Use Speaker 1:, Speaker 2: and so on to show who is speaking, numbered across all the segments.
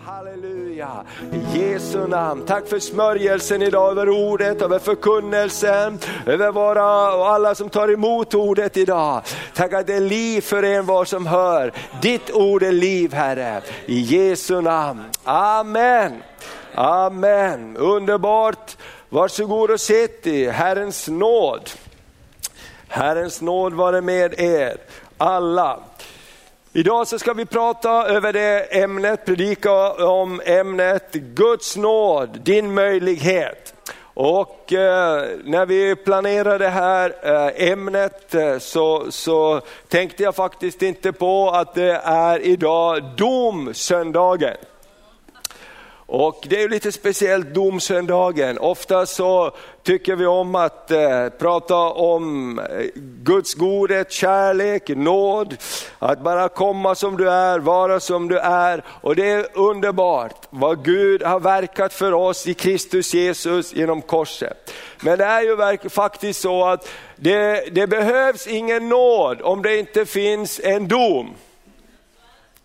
Speaker 1: Halleluja, i Jesu namn. Tack för smörjelsen idag över ordet, över förkunnelsen, över våra och alla som tar emot ordet idag. Tack att det är liv för en var som hör. Ditt ord är liv Herre, i Jesu namn. Amen. Amen, underbart. Varsågod och sitt i Herrens nåd. Herrens nåd vare med er alla. Idag så ska vi prata över det ämnet, predika om ämnet Guds nåd, din möjlighet. Och eh, när vi planerade det här eh, ämnet eh, så, så tänkte jag faktiskt inte på att det är idag domsöndagen. Och det är lite speciellt domsöndagen. Ofta så tycker vi om att eh, prata om eh, Guds godhet, kärlek, nåd. Att bara komma som du är, vara som du är. Och det är underbart vad Gud har verkat för oss i Kristus Jesus genom korset. Men det är ju faktiskt så att det, det behövs ingen nåd om det inte finns en dom.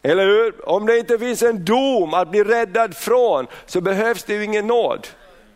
Speaker 1: Eller hur? Om det inte finns en dom att bli räddad från så behövs det ju ingen nåd.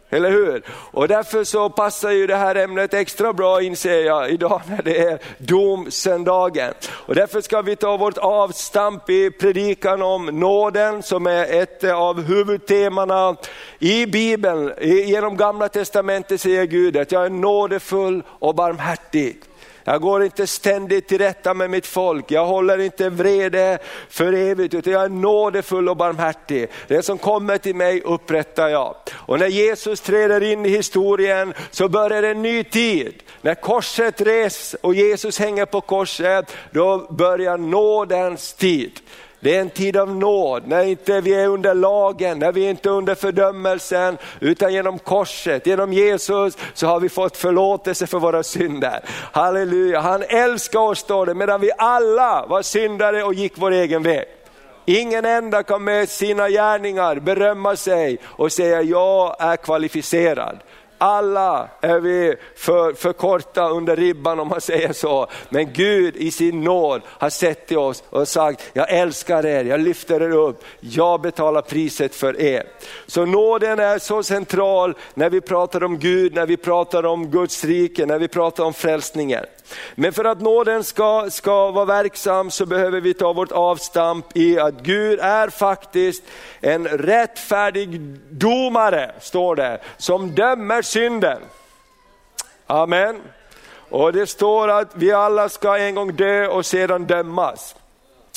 Speaker 1: Eller hur? Och därför så passar ju det här ämnet extra bra inser jag idag när det är domsöndagen. Och därför ska vi ta vårt avstamp i predikan om nåden som är ett av huvudtemana i Bibeln. Genom gamla testamentet säger Gud att jag är nådefull och barmhärtig. Jag går inte ständigt till rätta med mitt folk, jag håller inte vrede för evigt, utan jag är nådefull och barmhärtig. Det som kommer till mig upprättar jag. Och när Jesus träder in i historien så börjar en ny tid. När korset res och Jesus hänger på korset, då börjar nådens tid. Det är en tid av nåd, när inte vi är under lagen, när vi inte är under fördömelsen, utan genom korset, genom Jesus så har vi fått förlåtelse för våra synder. Halleluja, han älskar oss står det, medan vi alla var syndare och gick vår egen väg. Ingen enda kan med sina gärningar berömma sig och säga jag är kvalificerad. Alla är vi för, för korta under ribban om man säger så. Men Gud i sin nåd har sett till oss och sagt, jag älskar er, jag lyfter er upp, jag betalar priset för er. Så nåden är så central när vi pratar om Gud, när vi pratar om Guds rike, när vi pratar om frälsningen. Men för att nåden ska, ska vara verksam så behöver vi ta vårt avstamp i att Gud är faktiskt en rättfärdig domare, står det, som dömer synden. Amen. Och det står att vi alla ska en gång dö och sedan dömas.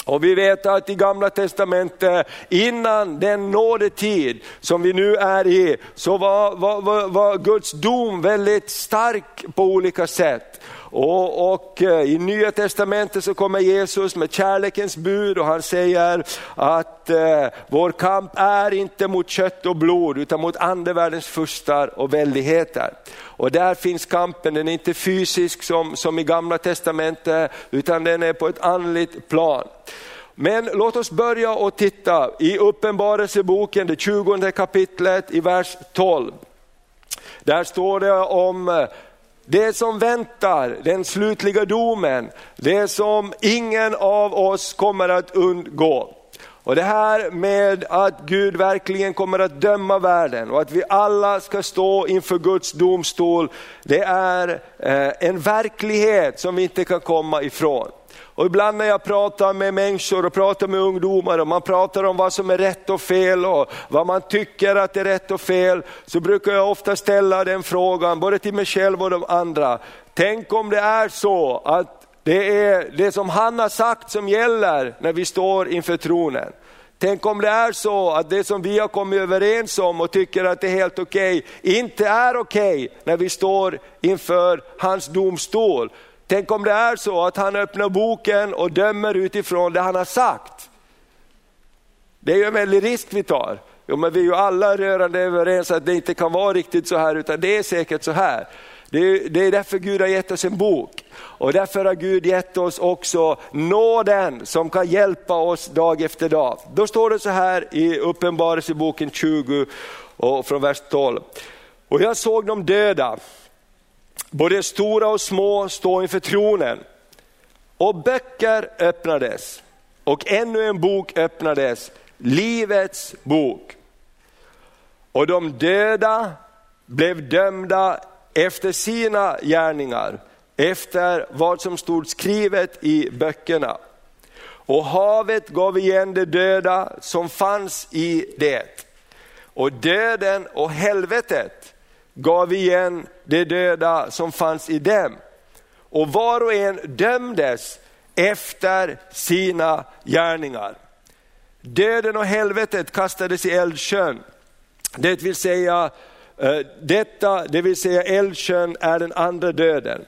Speaker 1: Och vi vet att i gamla testamentet, innan den nådetid som vi nu är i, så var, var, var, var Guds dom väldigt stark på olika sätt. Och, och, eh, I nya testamentet så kommer Jesus med kärlekens bud och han säger att eh, vår kamp är inte mot kött och blod utan mot andevärldens furstar och väldigheter. Och där finns kampen, den är inte fysisk som, som i gamla testamentet utan den är på ett andligt plan. Men låt oss börja och titta i Uppenbarelseboken, det 20 kapitlet i vers 12. Där står det om eh, det som väntar, den slutliga domen, det som ingen av oss kommer att undgå. Och det här med att Gud verkligen kommer att döma världen och att vi alla ska stå inför Guds domstol, det är eh, en verklighet som vi inte kan komma ifrån. Och ibland när jag pratar med människor och pratar med ungdomar och man pratar om vad som är rätt och fel och vad man tycker att är rätt och fel, så brukar jag ofta ställa den frågan, både till mig själv och de andra. Tänk om det är så att det är det som han har sagt som gäller när vi står inför tronen. Tänk om det är så att det som vi har kommit överens om och tycker att det är helt okej, okay, inte är okej okay när vi står inför hans domstol. Tänk om det är så att han öppnar boken och dömer utifrån det han har sagt. Det är ju en väldig risk vi tar. Jo, men vi är ju alla rörande överens att det inte kan vara riktigt så här, utan det är säkert så här. Det är, det är därför Gud har gett oss en bok. Och därför har Gud gett oss också nåden som kan hjälpa oss dag efter dag. Då står det så här i Uppenbarelseboken 20 och från vers 12. Och jag såg de döda både stora och små står inför tronen. Och böcker öppnades och ännu en bok öppnades, Livets bok. Och de döda blev dömda efter sina gärningar, efter vad som stod skrivet i böckerna. Och havet gav igen de döda som fanns i det. Och döden och helvetet gav igen de döda som fanns i dem. Och var och en dömdes efter sina gärningar. Döden och helvetet kastades i eldsjön. Det vill säga, eh, detta, det vill säga eldsjön är den andra döden.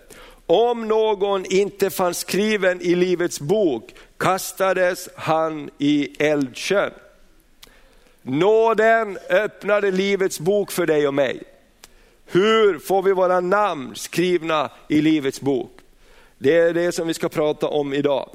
Speaker 1: Om någon inte fanns skriven i livets bok kastades han i eldsjön. Nåden öppnade livets bok för dig och mig. Hur får vi våra namn skrivna i livets bok? Det är det som vi ska prata om idag.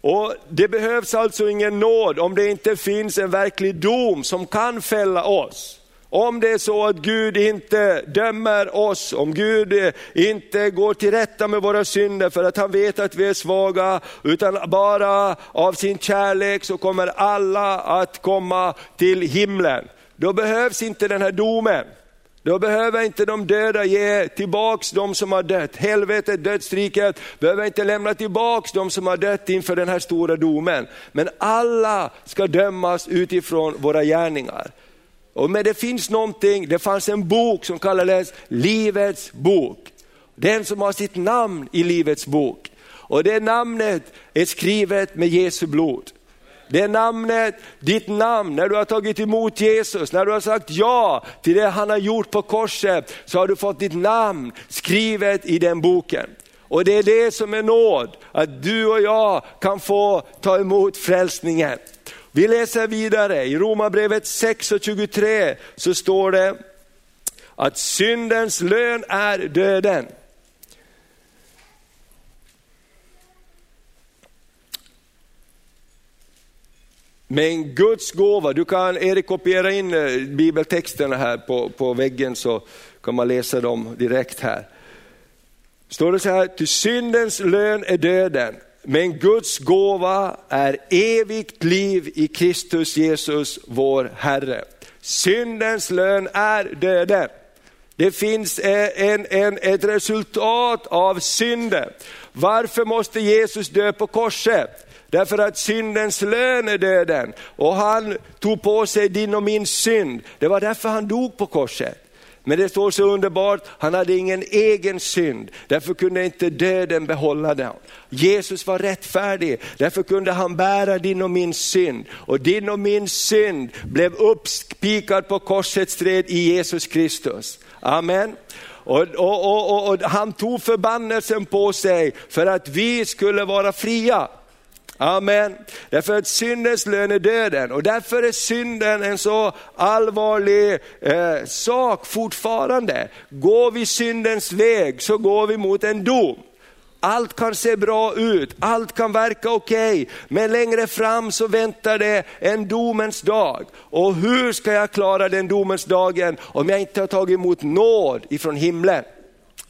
Speaker 1: Och Det behövs alltså ingen nåd om det inte finns en verklig dom som kan fälla oss. Om det är så att Gud inte dömer oss, om Gud inte går till rätta med våra synder för att han vet att vi är svaga, utan bara av sin kärlek så kommer alla att komma till himlen. Då behövs inte den här domen. Då behöver inte de döda ge tillbaks de som har dött. Helvetet, dödsriket behöver inte lämna tillbaks de som har dött inför den här stora domen. Men alla ska dömas utifrån våra gärningar. Och men det finns någonting, det fanns en bok som kallades Livets bok. Den som har sitt namn i Livets bok. Och det namnet är skrivet med Jesu blod. Det namnet, ditt namn, när du har tagit emot Jesus, när du har sagt ja till det han har gjort på korset, så har du fått ditt namn skrivet i den boken. Och det är det som är nåd, att du och jag kan få ta emot frälsningen. Vi läser vidare i Romarbrevet 6 och 23 så står det att syndens lön är döden. Men Guds gåva, du kan Erik kopiera in eh, bibeltexterna här på, på väggen så kan man läsa dem direkt här. Står det så här, till syndens lön är döden, men Guds gåva är evigt liv i Kristus Jesus vår Herre. Syndens lön är döden. Det finns eh, en, en, ett resultat av synden. Varför måste Jesus dö på korset? Därför att syndens lön är döden och han tog på sig din och min synd. Det var därför han dog på korset. Men det står så underbart, han hade ingen egen synd, därför kunde inte döden behålla den. Jesus var rättfärdig, därför kunde han bära din och min synd. Och din och min synd blev uppspikad på korsets träd i Jesus Kristus. Amen. Och, och, och, och, han tog förbannelsen på sig för att vi skulle vara fria. Amen. Därför att syndens lön är döden och därför är synden en så allvarlig eh, sak fortfarande. Går vi syndens väg så går vi mot en dom. Allt kan se bra ut, allt kan verka okej, okay, men längre fram så väntar det en domens dag. Och hur ska jag klara den domens dagen om jag inte har tagit emot nåd ifrån himlen?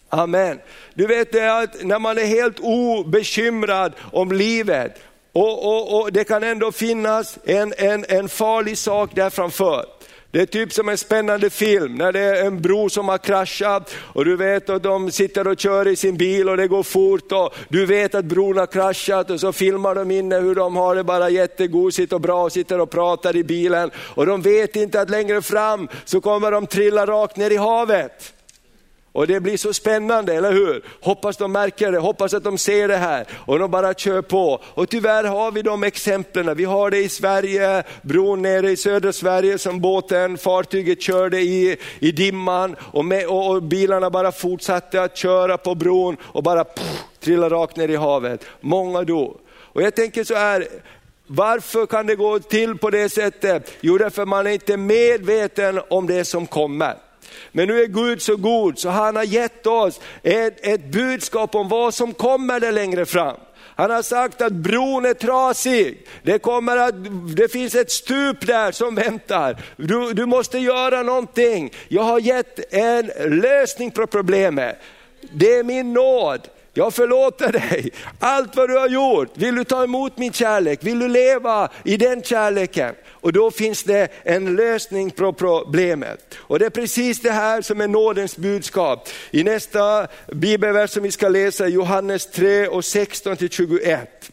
Speaker 1: Amen. Du vet det att när man är helt obekymrad om livet och, och, och, Det kan ändå finnas en, en, en farlig sak där framför. Det är typ som en spännande film när det är en bro som har kraschat och du vet att de sitter och kör i sin bil och det går fort och du vet att bron har kraschat och så filmar de inne hur de har det bara jättegosigt och bra och sitter och pratar i bilen och de vet inte att längre fram så kommer de trilla rakt ner i havet. Och det blir så spännande, eller hur? Hoppas de märker det, hoppas att de ser det här och de bara kör på. Och tyvärr har vi de exemplen. Vi har det i Sverige, bron nere i södra Sverige som båten, fartyget körde i, i dimman och, med, och, och bilarna bara fortsatte att köra på bron och bara pff, trilla rakt ner i havet. Många dog. Och jag tänker så här, varför kan det gå till på det sättet? Jo, därför man är inte medveten om det som kommer. Men nu är Gud så god så han har gett oss ett, ett budskap om vad som kommer där längre fram. Han har sagt att bron är trasig, det, kommer att, det finns ett stup där som väntar. Du, du måste göra någonting. Jag har gett en lösning på problemet. Det är min nåd jag förlåter dig. Allt vad du har gjort, vill du ta emot min kärlek? Vill du leva i den kärleken? Och då finns det en lösning på problemet. Och det är precis det här som är nådens budskap. I nästa bibelvers som vi ska läsa, Johannes 3 och 16 till 21.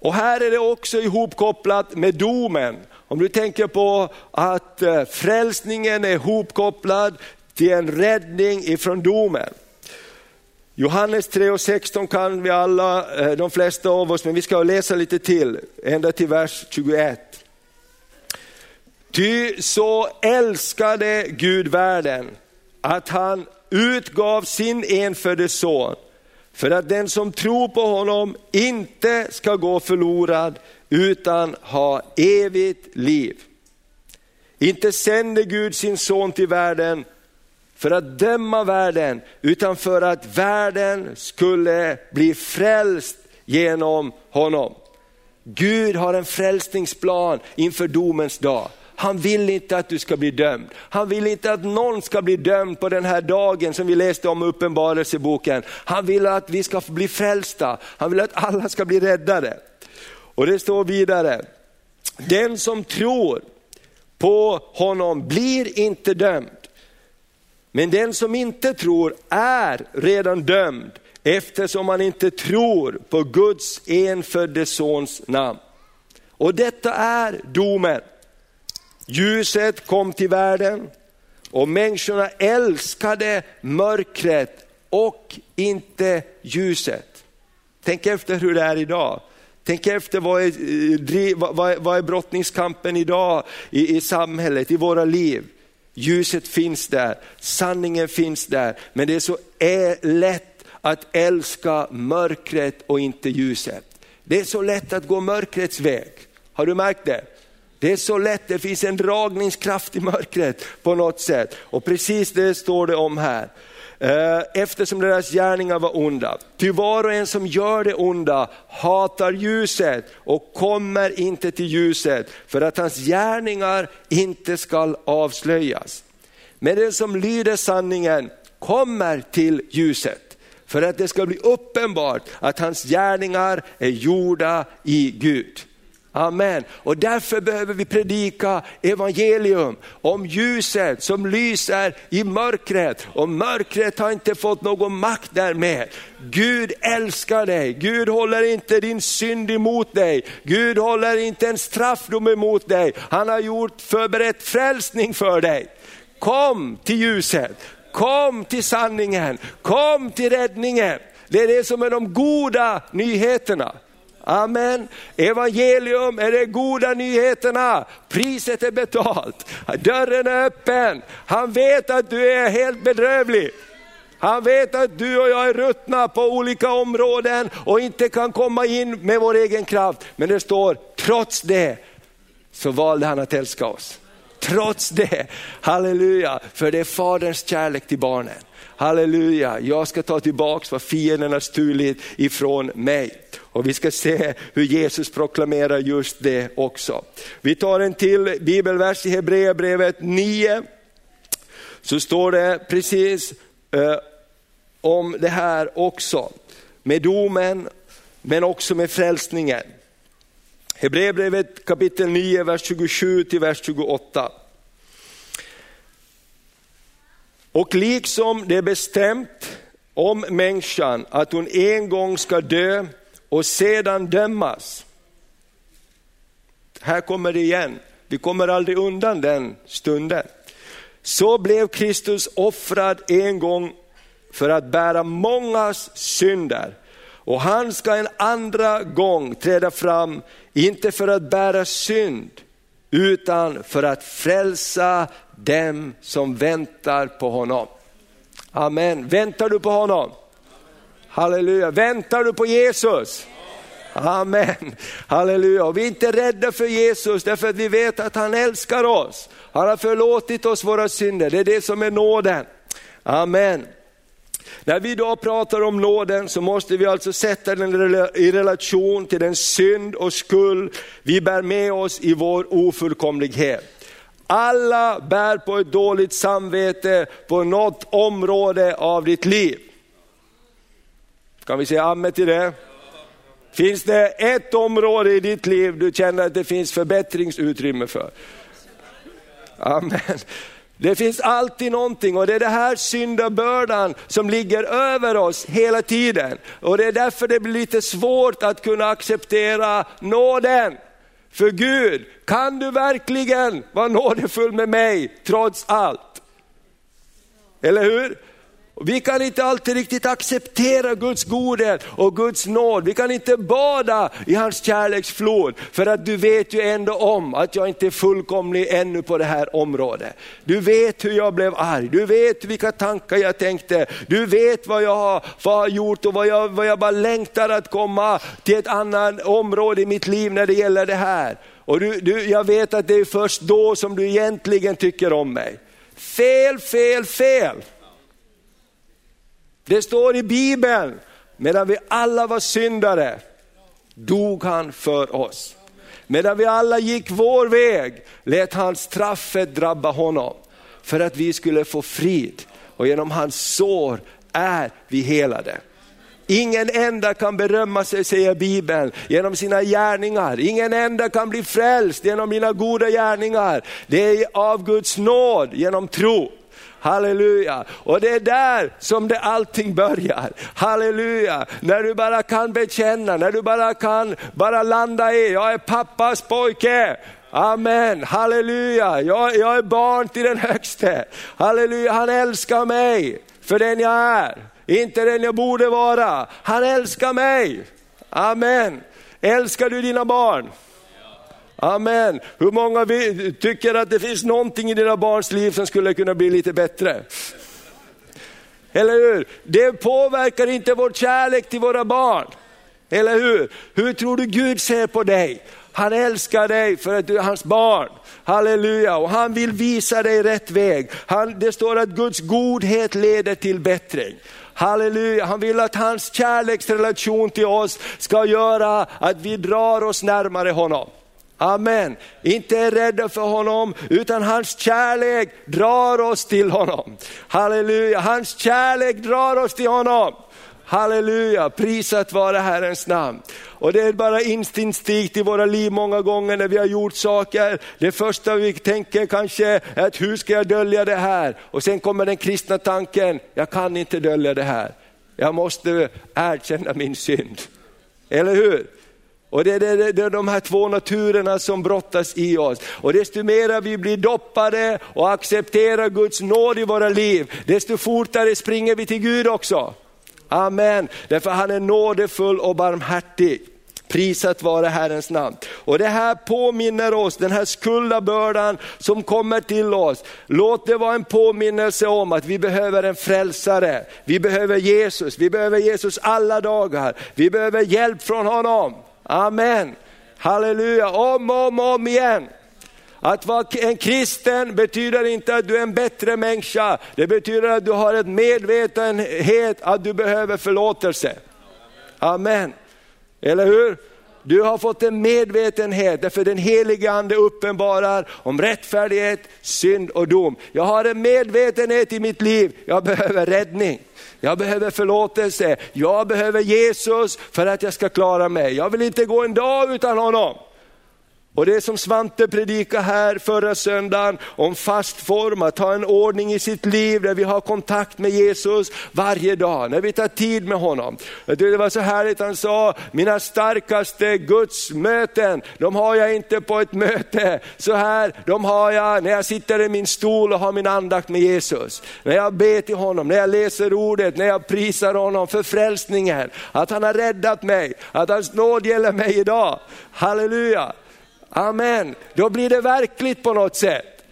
Speaker 1: Och här är det också ihopkopplat med domen. Om du tänker på att eh, frälsningen är ihopkopplad till en räddning ifrån domen. Johannes 3 och 16 kan vi alla, eh, de flesta av oss, men vi ska läsa lite till, ända till vers 21. Ty så älskade Gud världen att han utgav sin enfödde son för att den som tror på honom inte ska gå förlorad utan ha evigt liv. Inte sände Gud sin son till världen för att döma världen, utan för att världen skulle bli frälst genom honom. Gud har en frälsningsplan inför domens dag. Han vill inte att du ska bli dömd. Han vill inte att någon ska bli dömd på den här dagen som vi läste om i Uppenbarelseboken. Han vill att vi ska bli frälsta. Han vill att alla ska bli räddade. Och det står vidare, den som tror på honom blir inte dömd. Men den som inte tror är redan dömd eftersom han inte tror på Guds enfödde sons namn. Och detta är domen. Ljuset kom till världen och människorna älskade mörkret och inte ljuset. Tänk efter hur det är idag. Tänk efter vad är, eh, vad, vad är brottningskampen idag i, i samhället, i våra liv. Ljuset finns där, sanningen finns där, men det är så lätt att älska mörkret och inte ljuset. Det är så lätt att gå mörkrets väg. Har du märkt det? Det är så lätt, det finns en dragningskraft i mörkret på något sätt. Och precis det står det om här. Eh, eftersom deras gärningar var onda. Ty var och en som gör det onda hatar ljuset och kommer inte till ljuset för att hans gärningar inte skall avslöjas. Men den som lyder sanningen kommer till ljuset för att det ska bli uppenbart att hans gärningar är gjorda i Gud. Amen. Och därför behöver vi predika evangelium om ljuset som lyser i mörkret. Och mörkret har inte fått någon makt där med. Gud älskar dig, Gud håller inte din synd emot dig. Gud håller inte en straffdom emot dig. Han har gjort förberett frälsning för dig. Kom till ljuset, kom till sanningen, kom till räddningen. Det är det som är de goda nyheterna. Amen. Evangelium är de goda nyheterna. Priset är betalt. Dörren är öppen. Han vet att du är helt bedrövlig. Han vet att du och jag är ruttna på olika områden och inte kan komma in med vår egen kraft. Men det står, trots det så valde han att älska oss. Trots det, halleluja, för det är faderns kärlek till barnen. Halleluja, jag ska ta tillbaka vad fienden har stulit ifrån mig. Och vi ska se hur Jesus proklamerar just det också. Vi tar en till bibelvers i Hebreerbrevet 9. Så står det precis eh, om det här också. Med domen men också med frälsningen. Hebreerbrevet kapitel 9, vers 27 till vers 28. Och liksom det är bestämt om människan att hon en gång ska dö och sedan dömas. Här kommer det igen, vi kommer aldrig undan den stunden. Så blev Kristus offrad en gång för att bära mångas synder. Och han ska en andra gång träda fram, inte för att bära synd, utan för att frälsa dem som väntar på honom. Amen. Väntar du på honom? Halleluja. Väntar du på Jesus? Amen. Halleluja. Och vi är inte rädda för Jesus därför att vi vet att han älskar oss. Han har förlåtit oss våra synder, det är det som är nåden. Amen. När vi idag pratar om nåden så måste vi alltså sätta den i relation till den synd och skuld vi bär med oss i vår ofullkomlighet. Alla bär på ett dåligt samvete på något område av ditt liv. Kan vi säga amen till det? Finns det ett område i ditt liv du känner att det finns förbättringsutrymme för? Amen. Det finns alltid någonting och det är det här syndabördan som ligger över oss hela tiden. Och det är därför det blir lite svårt att kunna acceptera nåden. För Gud, kan du verkligen vara nådefull med mig trots allt? Eller hur? Vi kan inte alltid riktigt acceptera Guds godhet och Guds nåd. Vi kan inte bada i hans kärleksflod, för att du vet ju ändå om att jag inte är fullkomlig ännu på det här området. Du vet hur jag blev arg, du vet vilka tankar jag tänkte, du vet vad jag har, vad jag har gjort och vad jag, vad jag bara längtar att komma till ett annat område i mitt liv när det gäller det här. Och du, du, jag vet att det är först då som du egentligen tycker om mig. Fel, fel, fel. Det står i Bibeln, medan vi alla var syndare, dog han för oss. Medan vi alla gick vår väg, lät han straffet drabba honom, för att vi skulle få frid. Och genom hans sår är vi helade. Ingen enda kan berömma sig, säger Bibeln, genom sina gärningar. Ingen enda kan bli frälst genom mina goda gärningar. Det är av Guds nåd genom tro. Halleluja! Och det är där som det allting börjar. Halleluja! När du bara kan bekänna, när du bara kan bara landa i, jag är pappas pojke. Amen, halleluja, jag, jag är barn till den högste. Halleluja, han älskar mig för den jag är, inte den jag borde vara. Han älskar mig. Amen. Älskar du dina barn? Amen. Hur många tycker att det finns någonting i dina barns liv som skulle kunna bli lite bättre? Eller hur? Det påverkar inte vår kärlek till våra barn. Eller hur? Hur tror du Gud ser på dig? Han älskar dig för att du är hans barn. Halleluja, och han vill visa dig rätt väg. Han, det står att Guds godhet leder till bättring. Halleluja, han vill att hans kärleksrelation till oss ska göra att vi drar oss närmare honom. Amen. Inte är rädda för honom, utan hans kärlek drar oss till honom. Halleluja, hans kärlek drar oss till honom. Halleluja, prisat vare Herrens namn. Och det är bara instinktivt i våra liv många gånger när vi har gjort saker. Det första vi tänker kanske är att hur ska jag dölja det här? Och sen kommer den kristna tanken, jag kan inte dölja det här. Jag måste erkänna min synd. Eller hur? Och det är, det, det är de här två naturerna som brottas i oss. Och desto mer vi blir doppade och accepterar Guds nåd i våra liv, desto fortare springer vi till Gud också. Amen, därför han är nådefull och barmhärtig. Prisat vare Herrens namn. Och det här påminner oss, den här skuldabördan som kommer till oss. Låt det vara en påminnelse om att vi behöver en frälsare. Vi behöver Jesus, vi behöver Jesus alla dagar. Vi behöver hjälp från honom. Amen. Halleluja, om och om, om igen. Att vara en kristen betyder inte att du är en bättre människa. Det betyder att du har en medvetenhet att du behöver förlåtelse. Amen. Eller hur? Du har fått en medvetenhet därför den helige ande uppenbarar om rättfärdighet, synd och dom. Jag har en medvetenhet i mitt liv, jag behöver räddning. Jag behöver förlåtelse, jag behöver Jesus för att jag ska klara mig. Jag vill inte gå en dag utan honom. Och det som Svante predikade här förra söndagen om fast form, att ha en ordning i sitt liv där vi har kontakt med Jesus varje dag, när vi tar tid med honom. Det var så härligt, han sa, mina starkaste gudsmöten, de har jag inte på ett möte så här, de har jag när jag sitter i min stol och har min andakt med Jesus. När jag ber till honom, när jag läser ordet, när jag prisar honom för frälsningen, att han har räddat mig, att hans nåd gäller mig idag. Halleluja! Amen, då blir det verkligt på något sätt.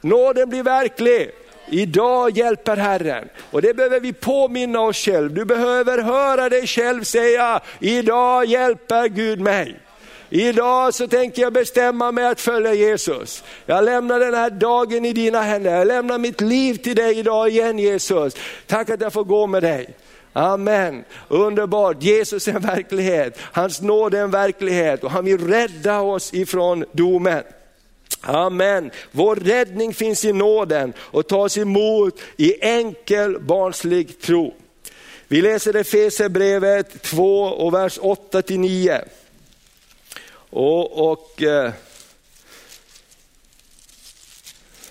Speaker 1: Nåden blir verklig. Idag hjälper Herren. Och det behöver vi påminna oss själv. Du behöver höra dig själv säga, idag hjälper Gud mig. Idag så tänker jag bestämma mig att följa Jesus. Jag lämnar den här dagen i dina händer. Jag lämnar mitt liv till dig idag igen Jesus. Tack att jag får gå med dig. Amen, underbart. Jesus är en verklighet, hans nåd är en verklighet och han vill rädda oss ifrån domen. Amen. Vår räddning finns i nåden och tas emot i enkel barnslig tro. Vi läser Efesierbrevet 2 och vers 8 till 9. Och, och eh,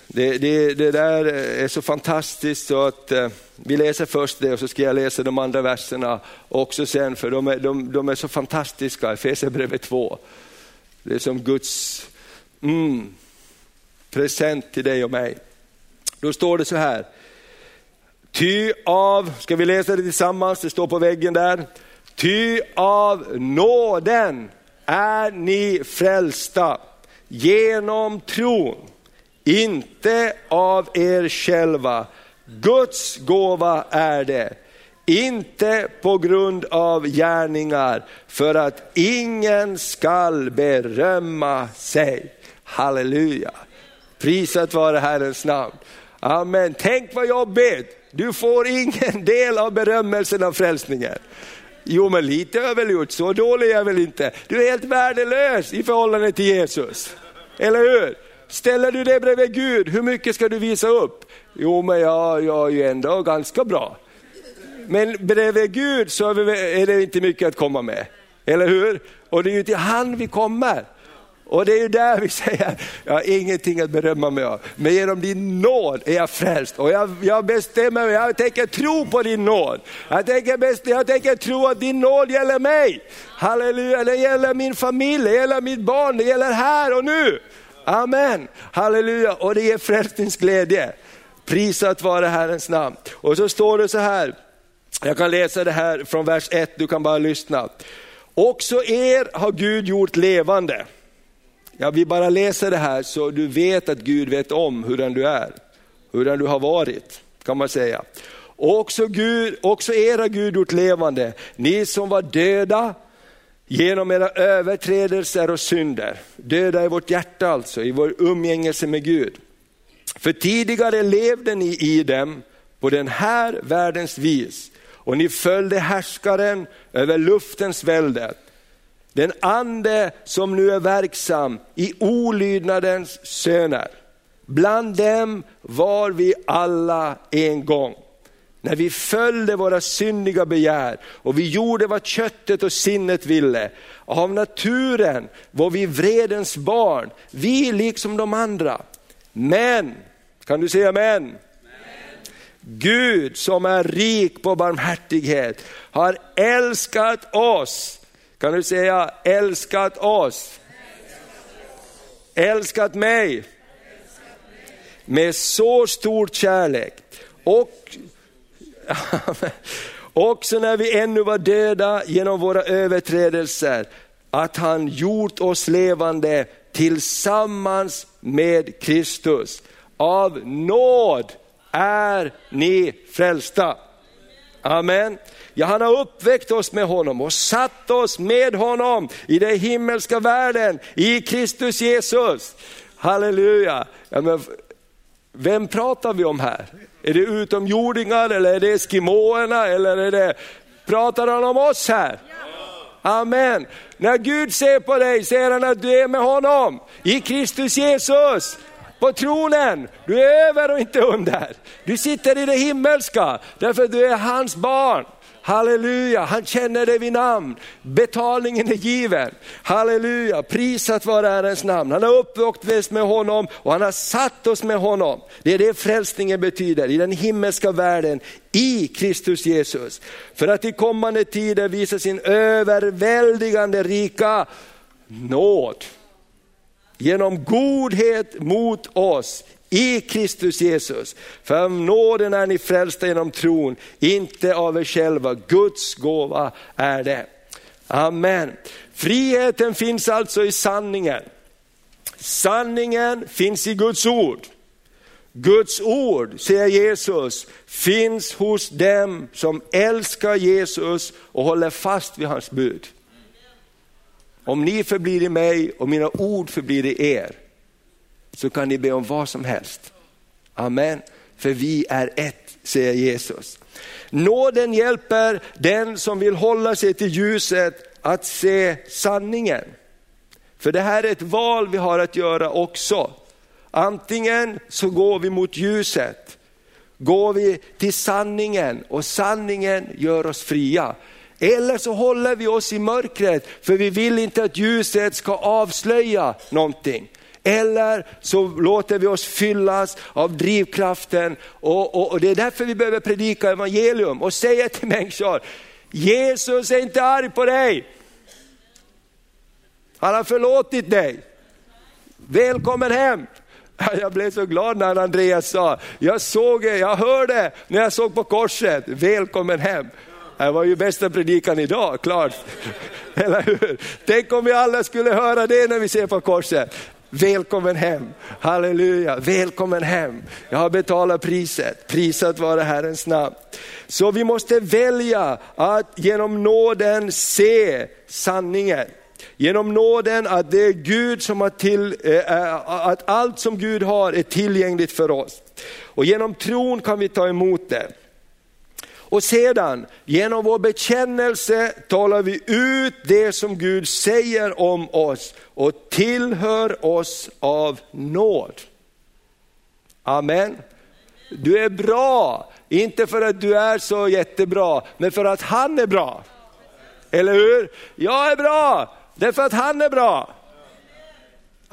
Speaker 1: det, det, det, där är så fantastiskt så att eh, vi läser först det och så ska jag läsa de andra verserna också sen för de är, de, de är så fantastiska, Efesierbrevet 2. Det är som Guds mm, present till dig och mig. Då står det så här, ty av, ska vi läsa det tillsammans, det står på väggen där. Ty av nåden är ni frälsta genom tron, inte av er själva. Guds gåva är det, inte på grund av gärningar, för att ingen skall berömma sig. Halleluja, prisat vare Herrens namn. Amen, tänk vad jobbigt, du får ingen del av berömmelsen av frälsningen. Jo men lite har jag väl gjort, så dålig är jag väl inte. Du är helt värdelös i förhållande till Jesus. Eller hur? Ställer du dig bredvid Gud, hur mycket ska du visa upp? Jo men jag, jag är ju ändå ganska bra. Men bredvid Gud så är det inte mycket att komma med. Eller hur? Och det är ju till han vi kommer. Och det är ju där vi säger, jag har ingenting att berömma mig av, men genom din nåd är jag frälst. Och jag, jag bestämmer mig, jag tänker tro på din nåd. Jag tänker, best, jag tänker tro att din nåd gäller mig. Halleluja, det gäller min familj, det gäller mitt barn, det gäller här och nu. Amen, halleluja, och det ger frälsningsglädje. Prisat vare Herrens namn. Och så står det så här, jag kan läsa det här från vers 1, du kan bara lyssna. Också er har Gud gjort levande Ja, vi bara läser det här så du vet att Gud vet om hur du är, hur du har varit kan man säga. Också, Gud, också era Gud gjort levande, ni som var döda genom era överträdelser och synder. Döda i vårt hjärta alltså, i vår umgängelse med Gud. För tidigare levde ni i dem på den här världens vis och ni följde härskaren över luftens välde den ande som nu är verksam i olydnadens söner. Bland dem var vi alla en gång. När vi följde våra syndiga begär och vi gjorde vad köttet och sinnet ville. Av naturen var vi vredens barn, vi liksom de andra. Men, kan du säga men? Gud som är rik på barmhärtighet har älskat oss kan du säga älskat oss? Älskat mig? Med så stor kärlek. Och också när vi ännu var döda genom våra överträdelser, att han gjort oss levande tillsammans med Kristus. Av nåd är ni frälsta. Amen. Ja, han har uppväckt oss med honom och satt oss med honom i den himmelska världen, i Kristus Jesus. Halleluja. Ja, men, vem pratar vi om här? Är det utomjordingar eller är det eskimåerna eller är det, pratar han om oss här? Amen. När Gud ser på dig ser han att du är med honom i Kristus Jesus på tronen. Du är över och inte under. Du sitter i det himmelska därför du är hans barn. Halleluja, han känner dig vid namn. Betalningen är given. Halleluja, prisat vare Herrens namn. Han har uppväxt med honom och han har satt oss med honom. Det är det frälsningen betyder, i den himmelska världen, i Kristus Jesus. För att i kommande tider visa sin överväldigande rika nåd genom godhet mot oss i Kristus Jesus. För av nåden är ni frälsta genom tron, inte av er själva. Guds gåva är det. Amen. Friheten finns alltså i sanningen. Sanningen finns i Guds ord. Guds ord, säger Jesus, finns hos dem som älskar Jesus och håller fast vid hans bud. Om ni förblir i mig och mina ord förblir i er, så kan ni be om vad som helst. Amen. För vi är ett, säger Jesus. Nåden hjälper den som vill hålla sig till ljuset att se sanningen. För det här är ett val vi har att göra också. Antingen så går vi mot ljuset går vi till sanningen och sanningen gör oss fria. Eller så håller vi oss i mörkret för vi vill inte att ljuset ska avslöja någonting. Eller så låter vi oss fyllas av drivkraften och, och, och det är därför vi behöver predika evangelium och säga till människor, Jesus är inte arg på dig. Han har förlåtit dig. Välkommen hem. Jag blev så glad när Andreas sa, jag såg jag hörde när jag såg på korset, välkommen hem. Det var ju bästa predikan idag, klart. Eller hur? Tänk om vi alla skulle höra det när vi ser på korset. Välkommen hem, halleluja, välkommen hem. Jag har betalat priset, prisat vare Herrens namn. Så vi måste välja att genom nåden se sanningen. Genom nåden att det är Gud som har till, äh, att allt som Gud har är tillgängligt för oss. Och genom tron kan vi ta emot det. Och sedan, genom vår bekännelse talar vi ut det som Gud säger om oss och tillhör oss av nåd. Amen. Du är bra, inte för att du är så jättebra, men för att han är bra. Eller hur? Jag är bra, därför att han är bra.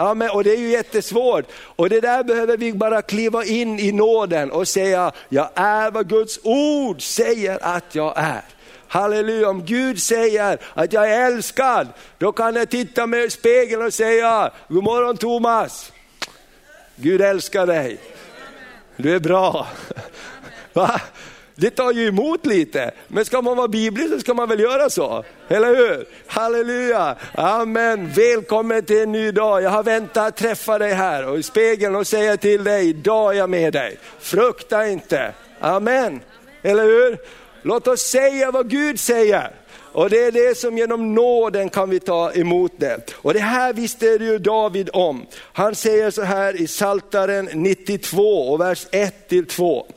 Speaker 1: Amen. Och det är ju jättesvårt. Och det där behöver vi bara kliva in i nåden och säga, jag är vad Guds ord säger att jag är. Halleluja, om Gud säger att jag är älskad, då kan jag titta mig i spegeln och säga, god morgon Thomas. Gud älskar dig. Du är bra. Va? Det tar ju emot lite, men ska man vara biblisk så ska man väl göra så, eller hur? Halleluja, amen, välkommen till en ny dag. Jag har väntat att träffa dig här och i spegeln och säga till dig, idag är jag med dig. Frukta inte, amen, eller hur? Låt oss säga vad Gud säger. Och det är det som genom nåden kan vi ta emot det. Och det här visste ju David om. Han säger så här i Saltaren 92 och vers 1 till 2.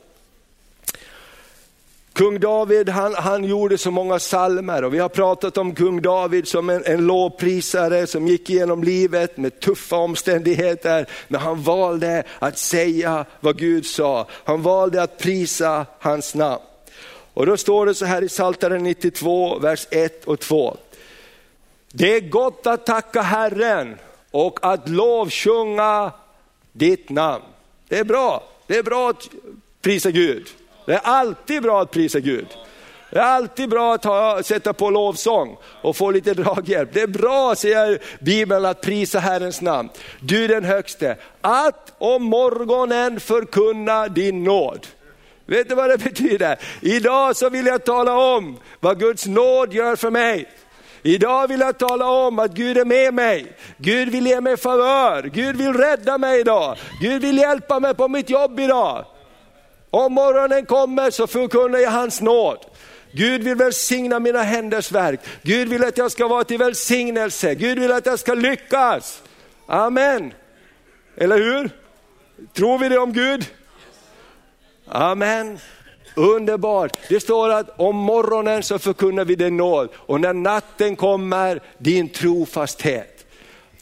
Speaker 1: Kung David han, han gjorde så många salmer och vi har pratat om kung David som en, en lovprisare som gick igenom livet med tuffa omständigheter. Men han valde att säga vad Gud sa. Han valde att prisa hans namn. Och då står det så här i Psaltaren 92, vers 1 och 2. Det är gott att tacka Herren och att lovsjunga ditt namn. Det är bra, det är bra att prisa Gud. Det är alltid bra att prisa Gud. Det är alltid bra att ha, sätta på lovsång och få lite draghjälp. Det är bra, säger Bibeln, att prisa Herrens namn. Du den högste, att om morgonen förkunna din nåd. Vet du vad det betyder? Idag så vill jag tala om vad Guds nåd gör för mig. Idag vill jag tala om att Gud är med mig. Gud vill ge mig favör. Gud vill rädda mig idag. Gud vill hjälpa mig på mitt jobb idag. Om morgonen kommer så förkunnar jag hans nåd. Gud vill välsigna mina händers verk. Gud vill att jag ska vara till välsignelse. Gud vill att jag ska lyckas. Amen. Eller hur? Tror vi det om Gud? Amen. Underbart. Det står att om morgonen så förkunnar vi din nåd och när natten kommer din trofasthet.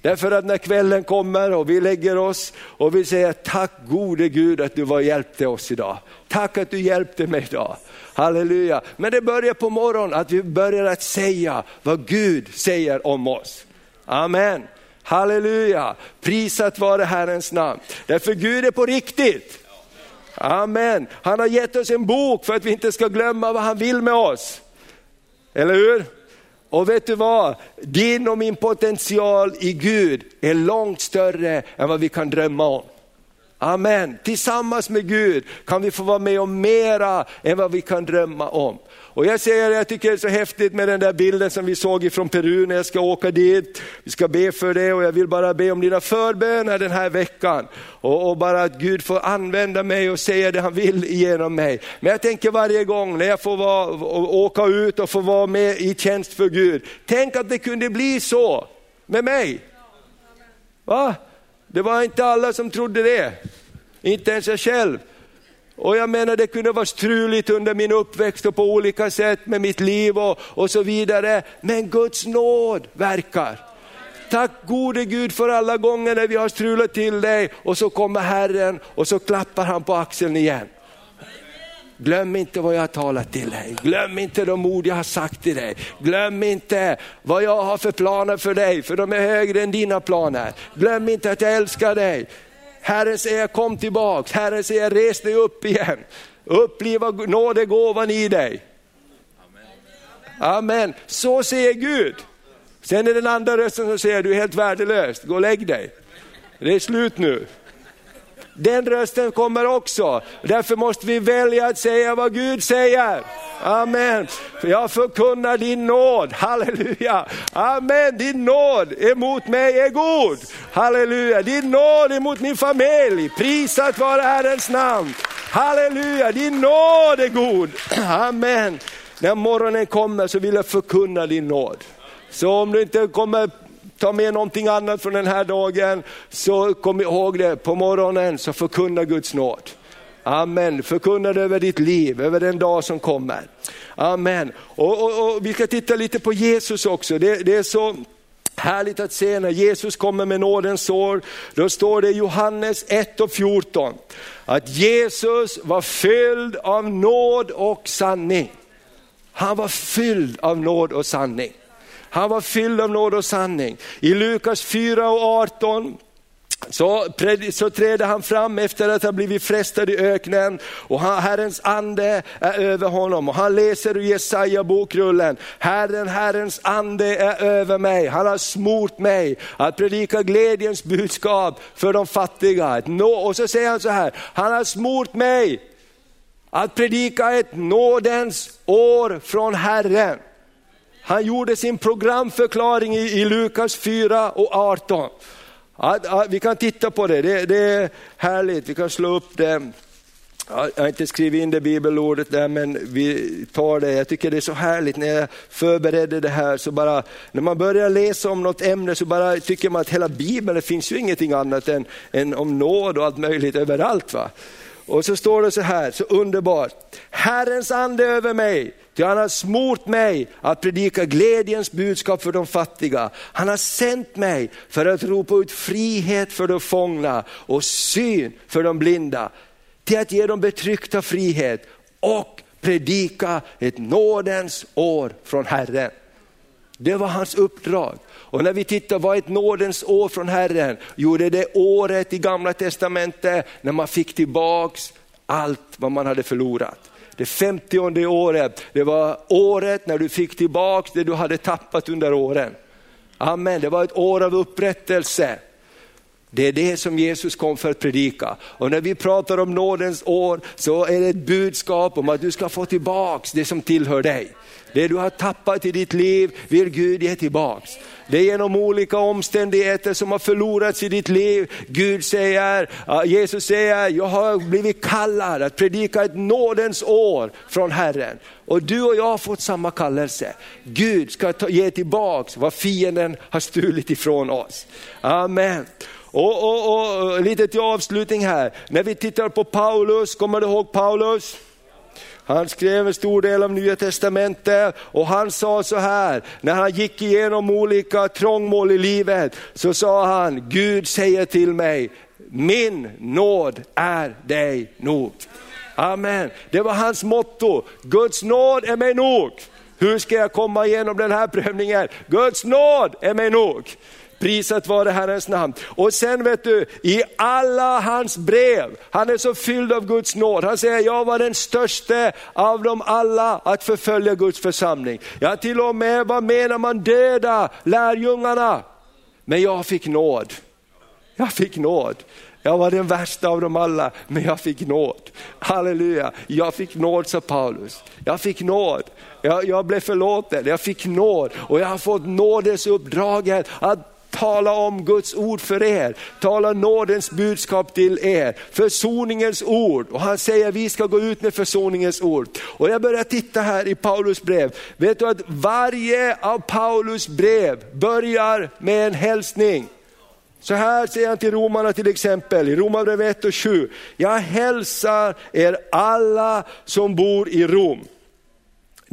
Speaker 1: Därför att när kvällen kommer och vi lägger oss och vi säger tack gode Gud att du var hjälpte oss idag. Tack att du hjälpte mig idag. Halleluja. Men det börjar på morgonen att vi börjar att säga vad Gud säger om oss. Amen. Halleluja. Prisat vare Herrens namn. Därför Gud är på riktigt. Amen. Han har gett oss en bok för att vi inte ska glömma vad han vill med oss. Eller hur? Och vet du vad? Din och min potential i Gud är långt större än vad vi kan drömma om. Amen. Tillsammans med Gud kan vi få vara med om mera än vad vi kan drömma om. Och jag säger, jag tycker det är så häftigt med den där bilden som vi såg ifrån Peru när jag ska åka dit. Vi ska be för det och jag vill bara be om dina förböner den här veckan. Och, och bara att Gud får använda mig och säga det han vill genom mig. Men jag tänker varje gång när jag får vara, åka ut och få vara med i tjänst för Gud, tänk att det kunde bli så med mig. Va? Det var inte alla som trodde det, inte ens jag själv. Och jag menar det kunde vara struligt under min uppväxt och på olika sätt med mitt liv och, och så vidare. Men Guds nåd verkar. Tack gode Gud för alla gånger när vi har strulat till dig och så kommer Herren och så klappar han på axeln igen. Glöm inte vad jag har talat till dig. Glöm inte de ord jag har sagt till dig. Glöm inte vad jag har för planer för dig, för de är högre än dina planer. Glöm inte att jag älskar dig. Herren säger kom tillbaks, Herren säger res dig upp igen. Uppliva nådegåvan i dig. Amen. Så säger Gud. Sen är den andra rösten som säger du är helt värdelös, gå och lägg dig. Det är slut nu. Den rösten kommer också. Därför måste vi välja att säga vad Gud säger. Amen. Jag förkunnar din nåd, halleluja. Amen, din nåd emot mig är god. Halleluja, din nåd emot min familj. Prisat vare Herrens namn. Halleluja, din nåd är god. Amen. När morgonen kommer så vill jag förkunna din nåd. Så om du inte kommer ta med någonting annat från den här dagen, så kom ihåg det, på morgonen så förkunna Guds nåd. Amen, förkunna det över ditt liv, över den dag som kommer. Amen. Och, och, och Vi ska titta lite på Jesus också, det, det är så Härligt att se när Jesus kommer med nådens sår. Då står det i Johannes 1 och 14 att Jesus var fylld av nåd och sanning. Han var fylld av nåd och sanning. Han var fylld av nåd och sanning. I Lukas 4 och 18 så, så träder han fram efter att ha blivit frestad i öknen och han, Herrens ande är över honom. Och han läser ur Jesaja bokrullen, Herren, Herrens ande är över mig. Han har smort mig att predika glädjens budskap för de fattiga. Och så säger han så här, han har smort mig att predika ett nådens år från Herren. Han gjorde sin programförklaring i, i Lukas 4 och 18. Ja, ja, vi kan titta på det, det, det, är härligt, vi kan slå upp det. Jag har inte skrivit in det bibelordet där men vi tar det. Jag tycker det är så härligt när jag förberedde det här så bara, när man börjar läsa om något ämne så bara tycker man att hela bibeln, det finns ju ingenting annat än, än om nåd och allt möjligt överallt. Va? Och så står det så här, så underbart. Herrens ande över mig, ty han har smort mig att predika glädjens budskap för de fattiga. Han har sänt mig för att ropa ut frihet för de fångna och syn för de blinda. Till att ge dem betryckta frihet och predika ett nådens år från Herren. Det var hans uppdrag. Och när vi tittar, vad är ett nådens år från Herren? Jo, det är det året i gamla testamentet när man fick tillbaks allt vad man hade förlorat. Det femtionde året, det var året när du fick tillbaka det du hade tappat under åren. Amen, det var ett år av upprättelse. Det är det som Jesus kom för att predika. Och när vi pratar om nådens år så är det ett budskap om att du ska få tillbaks det som tillhör dig. Det du har tappat i ditt liv vill Gud ge tillbaks. Det är genom olika omständigheter som har förlorats i ditt liv. Gud säger, Jesus säger, jag har blivit kallad att predika ett nådens år från Herren. Och du och jag har fått samma kallelse. Gud ska ta, ge tillbaks vad fienden har stulit ifrån oss. Amen. Och, och, och lite till avslutning här, när vi tittar på Paulus, kommer du ihåg Paulus? Han skrev en stor del av Nya Testamentet och han sa så här, när han gick igenom olika trångmål i livet, så sa han, Gud säger till mig, min nåd är dig nog. Amen, det var hans motto, Guds nåd är mig nog. Hur ska jag komma igenom den här prövningen? Guds nåd är mig nog. Prisat vare Herrens namn. Och sen vet du, i alla hans brev, han är så fylld av Guds nåd. Han säger, jag var den största av dem alla att förfölja Guds församling. Jag till och med var med när man döda lärjungarna. Men jag fick nåd. Jag fick nåd. Jag var den värsta av dem alla, men jag fick nåd. Halleluja, jag fick nåd sa Paulus. Jag fick nåd. Jag, jag blev förlåten, jag fick nåd och jag har fått nådesuppdraget att tala om Guds ord för er, tala nådens budskap till er, försoningens ord. Och han säger vi ska gå ut med försoningens ord. Och jag börjar titta här i Paulus brev. Vet du att varje av Paulus brev börjar med en hälsning. Så här säger han till romarna till exempel, i Romarbrevet 1 och 7. Jag hälsar er alla som bor i Rom.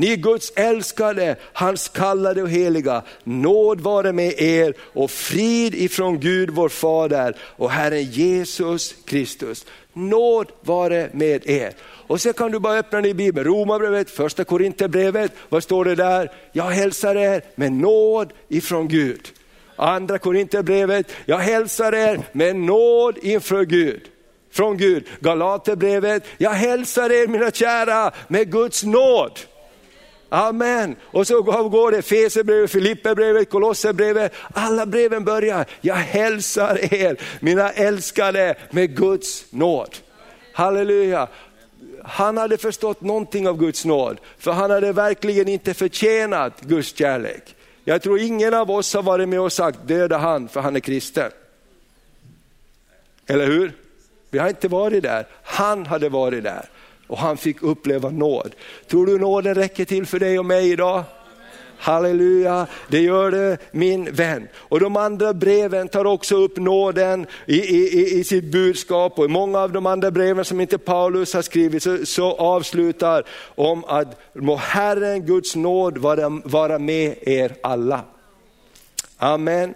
Speaker 1: Ni Guds älskade, hans kallade och heliga, nåd vare med er och frid ifrån Gud vår Fader och Herren Jesus Kristus. Nåd vare med er. Och sen kan du bara öppna din bibel, Romarbrevet, första Korinthierbrevet, vad står det där? Jag hälsar er med nåd ifrån Gud. Andra Korinthierbrevet, jag hälsar er med nåd inför Gud. Från Gud. Galaterbrevet, jag hälsar er mina kära med Guds nåd. Amen. Och så går det Fesebrevet, Filipperbrevet, Kolosserbrevet. Alla breven börjar, jag hälsar er mina älskade med Guds nåd. Halleluja. Han hade förstått någonting av Guds nåd, för han hade verkligen inte förtjänat Guds kärlek. Jag tror ingen av oss har varit med och sagt döda han för han är kristen. Eller hur? Vi har inte varit där, han hade varit där och han fick uppleva nåd. Tror du nåden räcker till för dig och mig idag? Halleluja, det gör det min vän. Och de andra breven tar också upp nåden i, i, i sitt budskap och i många av de andra breven som inte Paulus har skrivit så, så avslutar om att må Herren Guds nåd vara, vara med er alla. Amen.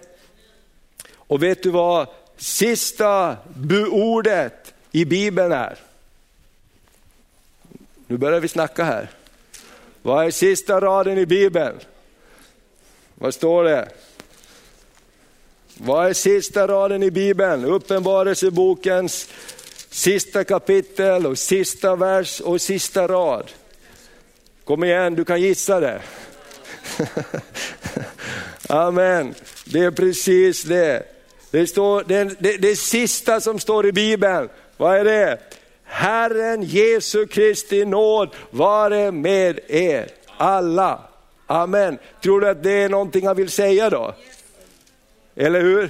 Speaker 1: Och vet du vad sista ordet i Bibeln är? Nu börjar vi snacka här. Vad är sista raden i Bibeln? Vad står det? Vad är sista raden i Bibeln? Uppenbarelsebokens sista kapitel och sista vers och sista rad. Kom igen, du kan gissa det. Amen, det är precis det. Det, står, det, det, det sista som står i Bibeln, vad är det? Herren Jesu Kristi nåd vare med er alla. Amen. Tror du att det är någonting han vill säga då? Eller hur?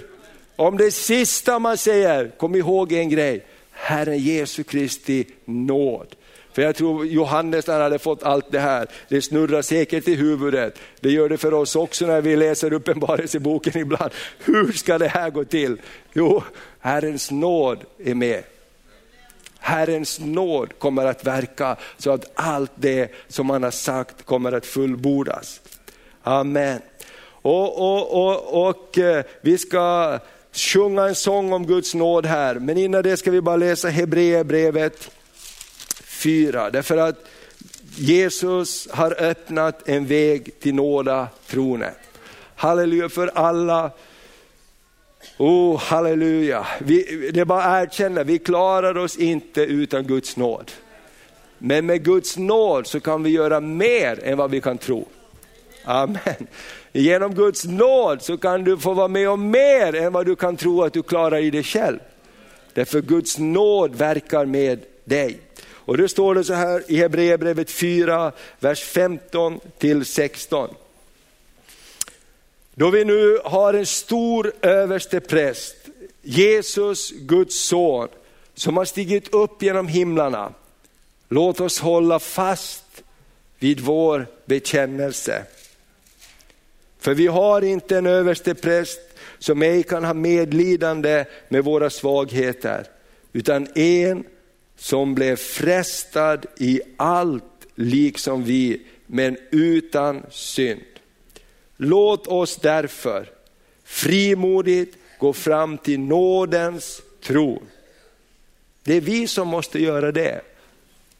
Speaker 1: Om det sista man säger, kom ihåg en grej, Herren Jesu Kristi nåd. För jag tror Johannes han hade fått allt det här, det snurrar säkert i huvudet. Det gör det för oss också när vi läser uppenbarelseboken ibland. Hur ska det här gå till? Jo, Herrens nåd är med. Herrens nåd kommer att verka så att allt det som han har sagt kommer att fullbordas. Amen. Och, och, och, och eh, vi ska sjunga en sång om Guds nåd här, men innan det ska vi bara läsa Hebreerbrevet 4. Därför att Jesus har öppnat en väg till nåda tronen. Halleluja för alla Oh, halleluja. Vi, det är bara att erkänna, vi klarar oss inte utan Guds nåd. Men med Guds nåd så kan vi göra mer än vad vi kan tro. Amen. Genom Guds nåd så kan du få vara med om mer än vad du kan tro att du klarar i dig själv. Därför Guds nåd verkar med dig. Och då står det så här i Hebreerbrevet 4, vers 15 till 16. Då vi nu har en stor överste präst, Jesus, Guds son, som har stigit upp genom himlarna. Låt oss hålla fast vid vår bekännelse. För vi har inte en överste präst som ej kan ha medlidande med våra svagheter, utan en som blev frestad i allt liksom vi, men utan synd. Låt oss därför frimodigt gå fram till nådens tron. Det är vi som måste göra det.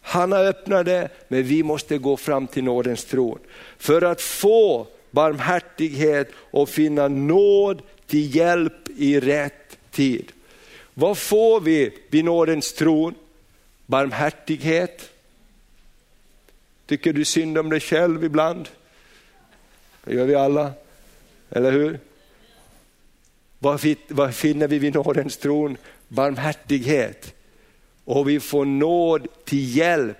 Speaker 1: Han har öppnat det, men vi måste gå fram till nådens tron. För att få barmhärtighet och finna nåd till hjälp i rätt tid. Vad får vi vid nådens tron? Barmhärtighet. Tycker du synd om dig själv ibland? Det gör vi alla, eller hur? Vad finner vi vid nådens tron? Barmhärtighet. Och vi får nåd till hjälp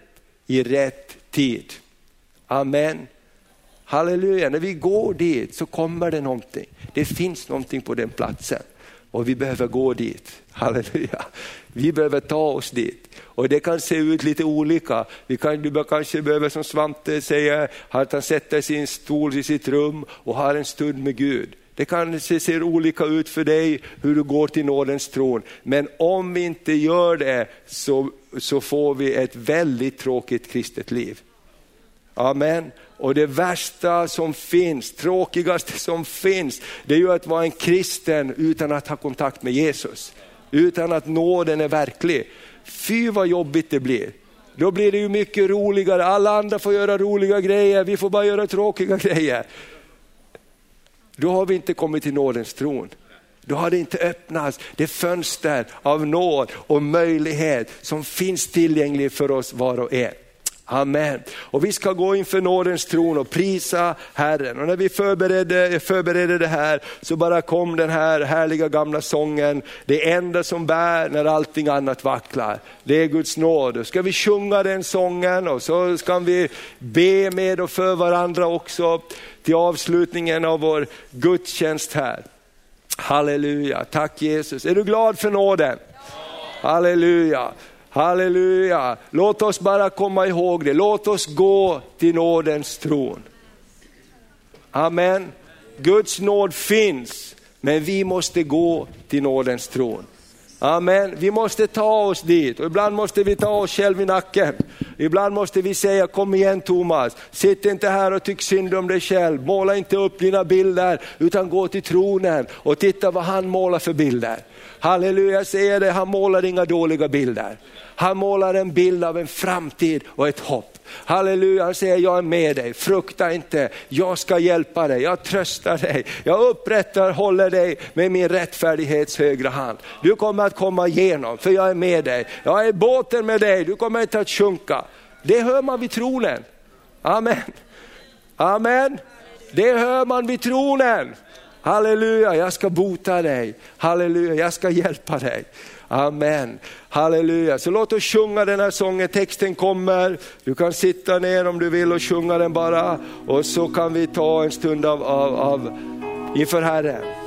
Speaker 1: i rätt tid. Amen. Halleluja, när vi går dit så kommer det någonting. Det finns någonting på den platsen och vi behöver gå dit. Halleluja. Vi behöver ta oss dit. Och det kan se ut lite olika. Vi kan, du kanske behöver som Svante säger, att han sätter sin stol i sitt rum och har en stund med Gud. Det kanske ser olika ut för dig hur du går till nådens tron. Men om vi inte gör det så, så får vi ett väldigt tråkigt kristet liv. Amen. Och det värsta som finns, tråkigaste som finns, det är ju att vara en kristen utan att ha kontakt med Jesus. Utan att nåden är verklig. Fy vad jobbigt det blir. Då blir det ju mycket roligare, alla andra får göra roliga grejer, vi får bara göra tråkiga grejer. Då har vi inte kommit till nådens tron. Då har det inte öppnats det fönster av nåd och möjlighet som finns tillgänglig för oss var och en. Amen. Och vi ska gå inför nådens tron och prisa Herren. Och när vi förberedde, förberedde det här så bara kom den här härliga gamla sången, det enda som bär när allting annat vacklar. Det är Guds nåd. Ska vi sjunga den sången och så ska vi be med och för varandra också till avslutningen av vår gudstjänst här. Halleluja, tack Jesus. Är du glad för nåden? Halleluja. Halleluja, låt oss bara komma ihåg det. Låt oss gå till nådens tron. Amen. Guds nåd finns, men vi måste gå till nådens tron. Amen. Vi måste ta oss dit och ibland måste vi ta oss själv i nacken. Ibland måste vi säga, kom igen Thomas, sitt inte här och tyck synd om dig själv, måla inte upp dina bilder, utan gå till tronen och titta vad han målar för bilder. Halleluja, jag säger det, han målar inga dåliga bilder. Han målar en bild av en framtid och ett hopp. Halleluja, han säger jag är med dig, frukta inte, jag ska hjälpa dig, jag tröstar dig, jag upprättar, håller dig med min rättfärdighets högra hand. Du kommer att komma igenom, för jag är med dig. Jag är i båten med dig, du kommer inte att sjunka. Det hör man vid tronen. Amen. Amen. Det hör man vid tronen. Halleluja, jag ska bota dig. Halleluja, jag ska hjälpa dig. Amen. Halleluja. Så låt oss sjunga den här sången, texten kommer. Du kan sitta ner om du vill och sjunga den bara. Och så kan vi ta en stund av, av, av inför Herren.